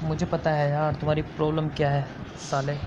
मुझे पता है यार तुम्हारी प्रॉब्लम क्या है साले?